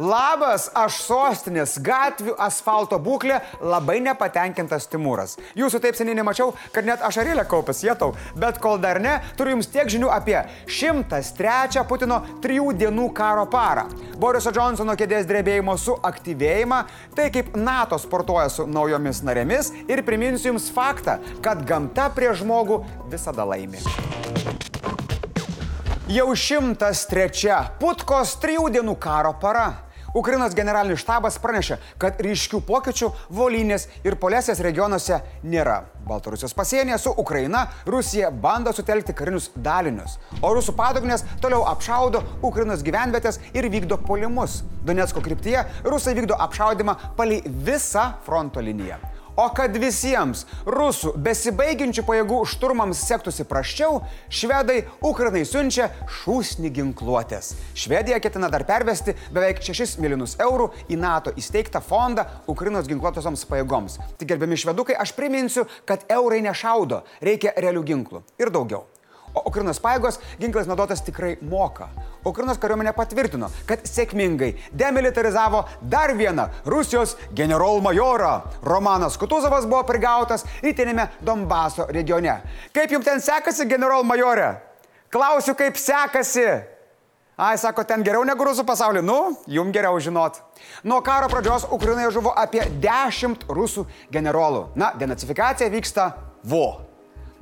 Labas, aš sostinės gatvių asfalto būklė labai nepatenkintas Timūras. Jūsų taip seniai nemačiau, kad net ašarėlę kaupęs jėtau, bet kol dar ne, turiu jums tiek žinių apie 103 Putino trijų dienų karo parą. Boriso Johnsono kėdės drebėjimo suaktyvėjimą, tai kaip NATO sportuoja su naujomis narėmis ir priminsiu jums faktą, kad gamta prie žmogų visada laimi. Jau 103 Putkos trijų dienų karo para. Ukrainos generalinis štabas pranešė, kad ryškių pokyčių Volynės ir Polesės regionuose nėra. Baltarusijos pasienyje su Ukraina Rusija bando sutelkti karinius dalinius, o rusų padugnės toliau apšaudo Ukrainos gyvenvietės ir vykdo polimus. Donetsko kryptyje rusai vykdo apšaudimą palei visą fronto liniją. O kad visiems rusų besibaigiančių pajėgų šturmams sektųsi praščiau, švedai Ukrainai siunčia šūsnį ginkluotės. Švedija ketina dar pervesti beveik 6 milijonus eurų į NATO įsteigtą fondą Ukrainos ginkluotosioms pajėgoms. Tik gerbiami švedukai, aš priminsiu, kad eurai nešaudo, reikia realių ginklų ir daugiau. O Ukrainos paėgos ginklas naudotas tikrai moka. Ukrainos kariuomenė patvirtino, kad sėkmingai demilitarizavo dar vieną Rusijos generolmajorą. Romanas Kutuzovas buvo prigautas rytinėme Donbaso regione. Kaip jums ten sekasi, generolmajorė? Klausiu, kaip sekasi. Ai, sako, ten geriau negu rusų pasaulyje. Nu, jum geriau žinot. Nuo karo pradžios Ukrainoje žuvo apie 10 rusų generolų. Na, denacifikacija vyksta vo.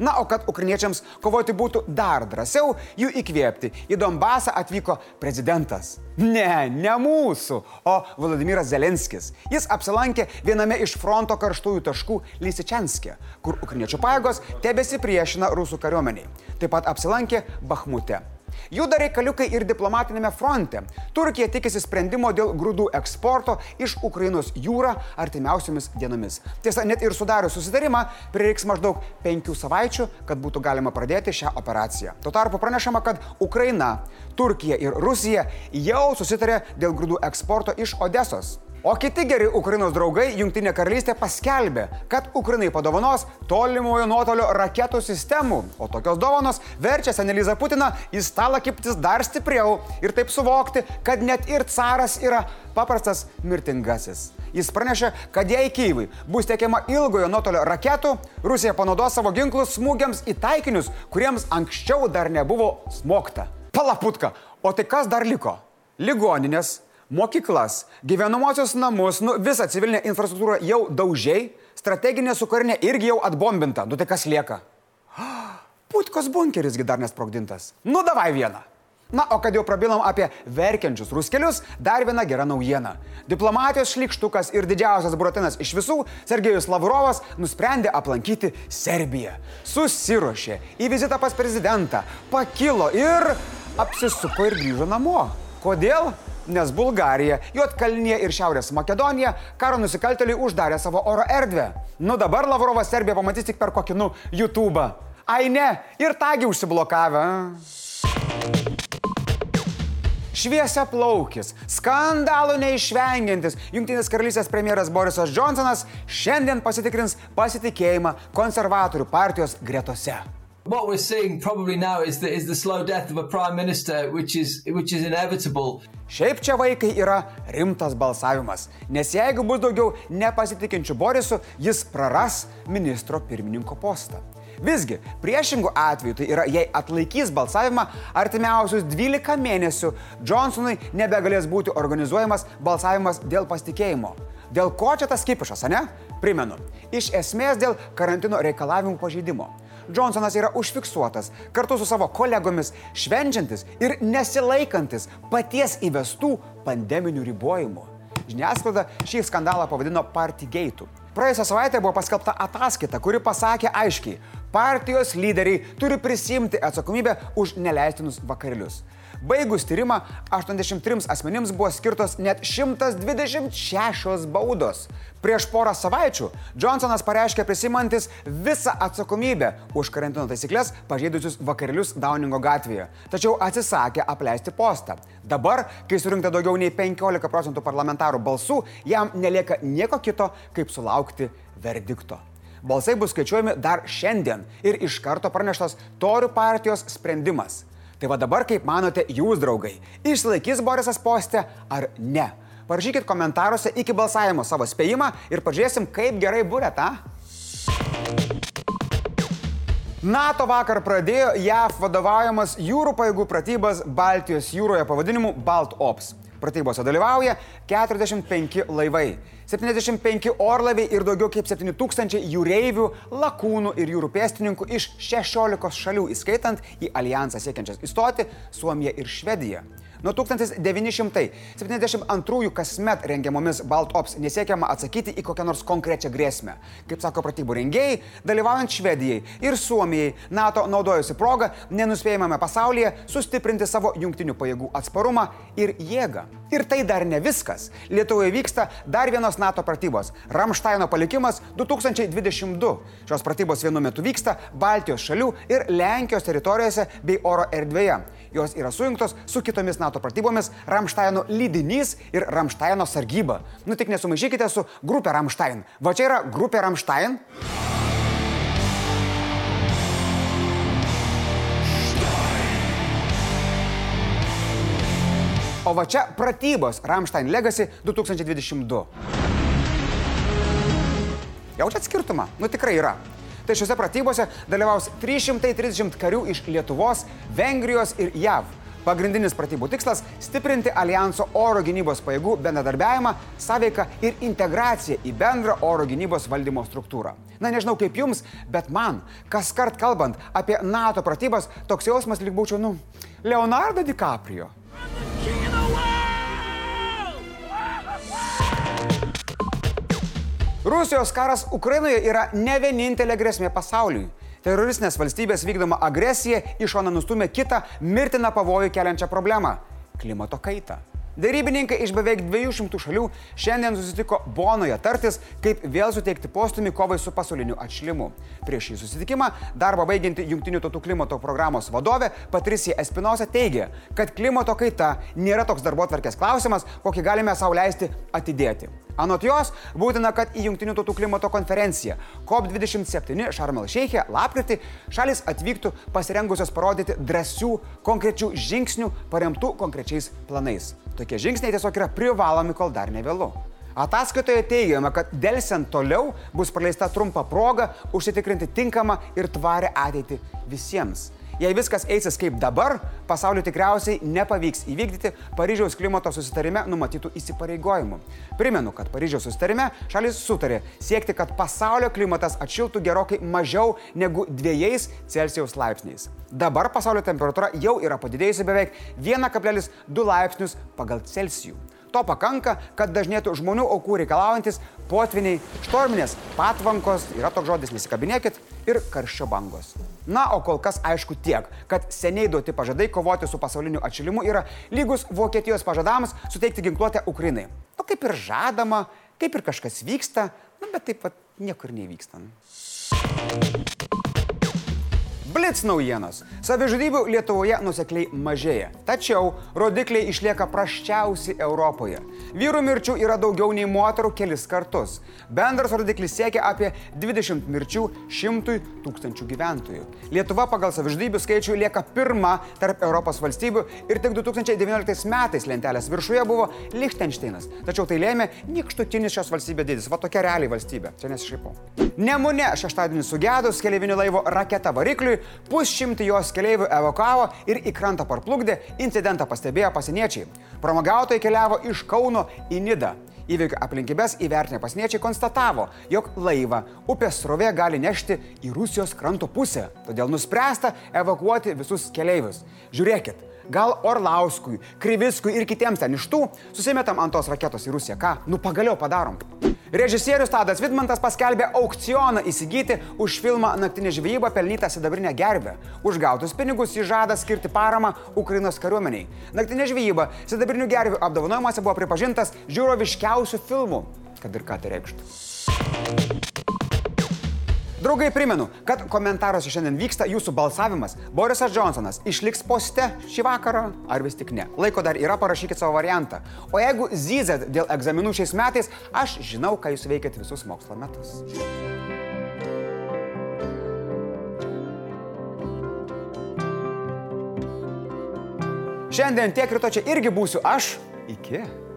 Na, o kad ukrainiečiams kovoti būtų dar drąsiau, jų įkvėpti, į Donbasą atvyko prezidentas. Ne, ne mūsų, o Vladimiras Zelenskis. Jis apsilankė viename iš fronto karštųjų taškų Lysičenskė, kur ukrainiečių pajėgos tebesipriešina rusų kariuomeniai. Taip pat apsilankė Bahmute. Juda reikaliukai ir diplomatinėme fronte. Turkija tikisi sprendimo dėl grūdų eksporto iš Ukrainos jūrą artimiausiomis dienomis. Tiesa, net ir sudarius susitarimą, prireiks maždaug penkių savaičių, kad būtų galima pradėti šią operaciją. Tuo tarpu pranešama, kad Ukraina, Turkija ir Rusija jau susitarė dėl grūdų eksporto iš Odesos. O kiti geri Ukrainos draugai Junktinė karalystė paskelbė, kad Ukrainai padovanos tolimojo nuotolio raketų sistemų, o tokios dovanos verčia senelizą Putiną į stalą kiptis dar stipriau ir taip suvokti, kad net ir caras yra paprastas mirtingasis. Jis pranešė, kad jei Kyivai bus tiekiama ilgojo nuotolio raketų, Rusija panaudos savo ginklus smūgiams į taikinius, kuriems anksčiau dar nebuvo smogta. Palaputka, o tai kas dar liko? Ligoninės, mokyklas, gyvenamosios namus, nu, visą civilinę infrastruktūrą jau daužiai, strateginė su karinė irgi jau atbombinta. Nu tai kas lieka? Putkos bunkerisgi dar nesprogdintas. Nu davai vieną. Na, o kad jau prabilom apie verkiančius ruskelius, dar viena gera naujiena. Diplomatijos šlikštukas ir didžiausias buratinas iš visų, Sergejus Lavrovas, nusprendė aplankyti Serbiją. Susirošė į vizitą pas prezidentą, pakilo ir apsisuko ir grįžo namo. Kodėl? Nes Bulgarija, Juotkalnyje ir Šiaurės Makedonija karo nusikaltėliai uždarė savo oro erdvę. Nu dabar Lavrovas Serbiją pamatys tik per kokį, nu, YouTube. Ai ne, ir tagi užsiblokavę. Šviesia plaukis, skandalų neišvengiantis Junktinės karalystės premjeras Borisas Johnsonas šiandien pasitikrins pasitikėjimą konservatorių partijos gretose. What we're seeing probably now is the, is the slow death of a prime minister, which is, which is inevitable. Šiaip čia vaikai yra rimtas balsavimas, nes jeigu bus daugiau nepasitikinčių Borisų, jis praras ministro pirmininko postą. Visgi, priešingų atveju tai yra, jei atlaikys balsavimą artimiausius 12 mėnesių, Johnsonui nebegalės būti organizuojamas balsavimas dėl pasitikėjimo. Dėl ko čia tas kipišas, ne? Primenu, iš esmės dėl karantino reikalavimų pažeidimo. Johnsonas yra užfiksuotas kartu su savo kolegomis švenčiantis ir nesilaikantis paties įvestų pandeminių ribojimų. Žiniasklaida šį skandalą pavadino Partygeitų. Praėjusią savaitę buvo paskelbta ataskaita, kuri pasakė aiškiai, partijos lyderiai turi prisimti atsakomybę už neleistinus vakarėlius. Baigus tyrimą, 83 asmenims buvo skirtos net 126 baudos. Prieš porą savaičių Johnsonas pareiškė prisimantis visą atsakomybę už karantino taisyklės pažeidusius vakarėlius Downingo gatvėje, tačiau atsisakė apleisti postą. Dabar, kai surinkta daugiau nei 15 procentų parlamentarų balsų, jam nelieka nieko kito, kaip sulaukti verdikto. Balsai bus skaičiuojami dar šiandien ir iš karto praneštas Torių partijos sprendimas Tai va dabar, kaip manote, jūs draugai, išsilaikys Borisas postę ar ne? Parašykit komentaruose iki balsavimo savo spėjimą ir pažiūrėsim, kaip gerai būrė tą. NATO vakar pradėjo JAV vadovaujamas jūrų pajėgų pratybas Baltijos jūroje pavadinimu BaltOps. Pratybose dalyvauja 45 laivai, 75 orlaiviai ir daugiau kaip 7000 jūreivių, lakūnų ir jūrų pėstininkų iš 16 šalių, įskaitant į alijansą siekiančias įstoti Suomiją ir Švediją. Nuo 1972 kasmet rengiamomis BaltOps nesiekiama atsakyti į kokią nors konkrečią grėsmę. Kaip sako pratybų rengėjai, dalyvaujant Švedijai ir Suomijai, NATO naudojusi progą nenuspėjamame pasaulyje sustiprinti savo jungtinių pajėgų atsparumą ir jėgą. Ir tai dar ne viskas. Lietuvoje vyksta dar vienos NATO pratybos - Ramštaino palikimas 2022. Šios pratybos vienu metu vyksta Baltijos šalių ir Lenkijos teritorijose bei oro erdvėje. Jos yra sujungtos su kitomis NATO pratybomis Ramštaino lydinys ir Ramštaino sargyba. Nu tik nesumaišykite su grupė Ramštain. Va čia yra grupė Ramštain. O va čia pratybos Ramštain Legacy 2022. Jaučiat skirtumą? Nu tikrai yra. Tai šiuose pratybose dalyvaus 330 karių iš Lietuvos, Vengrijos ir JAV. Pagrindinis pratybų tikslas - stiprinti alijanso oro gynybos pajėgų bendradarbiavimą, sąveiką ir integraciją į bendrą oro gynybos valdymo struktūrą. Na nežinau kaip jums, bet man, kas kart kalbant apie NATO pratybas, toks jausmas lyg būčiau, nu, Leonardo DiCaprio. Rusijos karas Ukrainoje yra ne vienintelė grėsmė pasauliui. Teroristinės valstybės vykdoma agresija iš šoną nustumė kitą mirtiną pavojų keliančią problemą - klimato kaitą. Darybininkai iš beveik 200 šalių šiandien susitiko Bonoje tartis, kaip vėl suteikti postumį kovai su pasauliniu atšilimu. Prieš šį susitikimą darbą baigianti Junktinių tautų klimato programos vadovė Patricija Espinosa teigia, kad klimato kaita nėra toks darbo tvarkės klausimas, kokį galime sauliaisti atidėti. Anot jos, būtina, kad į Junktinių tautų klimato konferenciją COP27 Šarmel Šeiche lapkritį šalis atvyktų pasirengusios parodyti drąsių, konkrečių žingsnių paremtų konkrečiais planais. Tokie žingsniai tiesiog yra privalomi, kol dar nevėlu. Ataskaitoje teigiama, kad dėlsiant toliau bus praleista trumpa proga užsitikrinti tinkamą ir tvarę ateitį visiems. Jei viskas eisis kaip dabar, pasauliu tikriausiai nepavyks įvykdyti Paryžiaus klimato susitarime numatytų įsipareigojimų. Primenu, kad Paryžiaus susitarime šalis sutarė siekti, kad pasaulio klimatas atšiltų gerokai mažiau negu 2 Celsijaus laipsniais. Dabar pasaulio temperatūra jau yra padidėjusi beveik 1,2 laipsnius pagal Celsijų. To pakanka, kad dažnėtų žmonių aukų reikalaujantis potviniai, štorminės patvankos, yra toks žodis, nesikabinėkit, ir karščio bangos. Na, o kol kas aišku tiek, kad seniai duoti pažadai kovoti su pasauliniu atšilimu yra lygus Vokietijos pažadams suteikti ginkluotę Ukrainai. O kaip ir žadama, kaip ir kažkas vyksta, na, bet taip pat niekur nevyksta. Blitz naujienos. Savižudybių Lietuvoje nusekliai mažėja. Tačiau rodikliai išlieka praščiausi Europoje. Vyrų mirčių yra daugiau nei moterų kelis kartus. Bendras rodiklis siekia apie 20 mirčių 100 tūkstančių gyventojų. Lietuva pagal savižudybių skaičių lieka pirma tarp Europos valstybių ir tik 2019 metais lentelės viršuje buvo Liechtensteinas. Tačiau tai lėmė nikštutinis šios valstybės dydis. Va tokia realiai valstybė. Čia nesišaipau. Nemune šeštadienį sugedus keliavinio laivo raketa varikliui pusšimtį jos keleivių evakavo ir į krantą parplukdė, incidentą pastebėjo pasieniečiai. Pramogautojai keliavo iš Kauno į Nidą. Įvykio aplinkybės įvertinę pasieniečiai konstatavo, jog laivą upės srovė gali nešti į Rusijos kranto pusę, todėl nuspręsta evakuoti visus keleivius. Žiūrėkit, gal Orlauskui, Kriviskui ir kitiems ten iš tų susimetam ant tos raketos į Rusiją. Ką? Nu pagaliau padarom. Režisierius Tadas Vidmantas paskelbė aukcioną įsigyti už filmą Naktinė žvejyba pelnytą sidabrinę gerbę. Už gautus pinigus jis žada skirti paramą Ukrainos kariuomeniai. Naktinė žvejyba sidabrinių gervių apdovanojimuose buvo pripažintas žiūroviškiausių filmų. Kad ir ką tai reikštų. Draugai, primenu, kad komentaruose šiandien vyksta jūsų balsavimas. Borisas Johnsonas išliks poste šį vakarą ar vis tik ne? Laiko dar yra, parašykit savo variantą. O jeigu zyzet dėl egzaminų šiais metais, aš žinau, ką jūs veikėt visus mokslo metus. Šiandien tiek ryto čia irgi būsiu aš. Iki.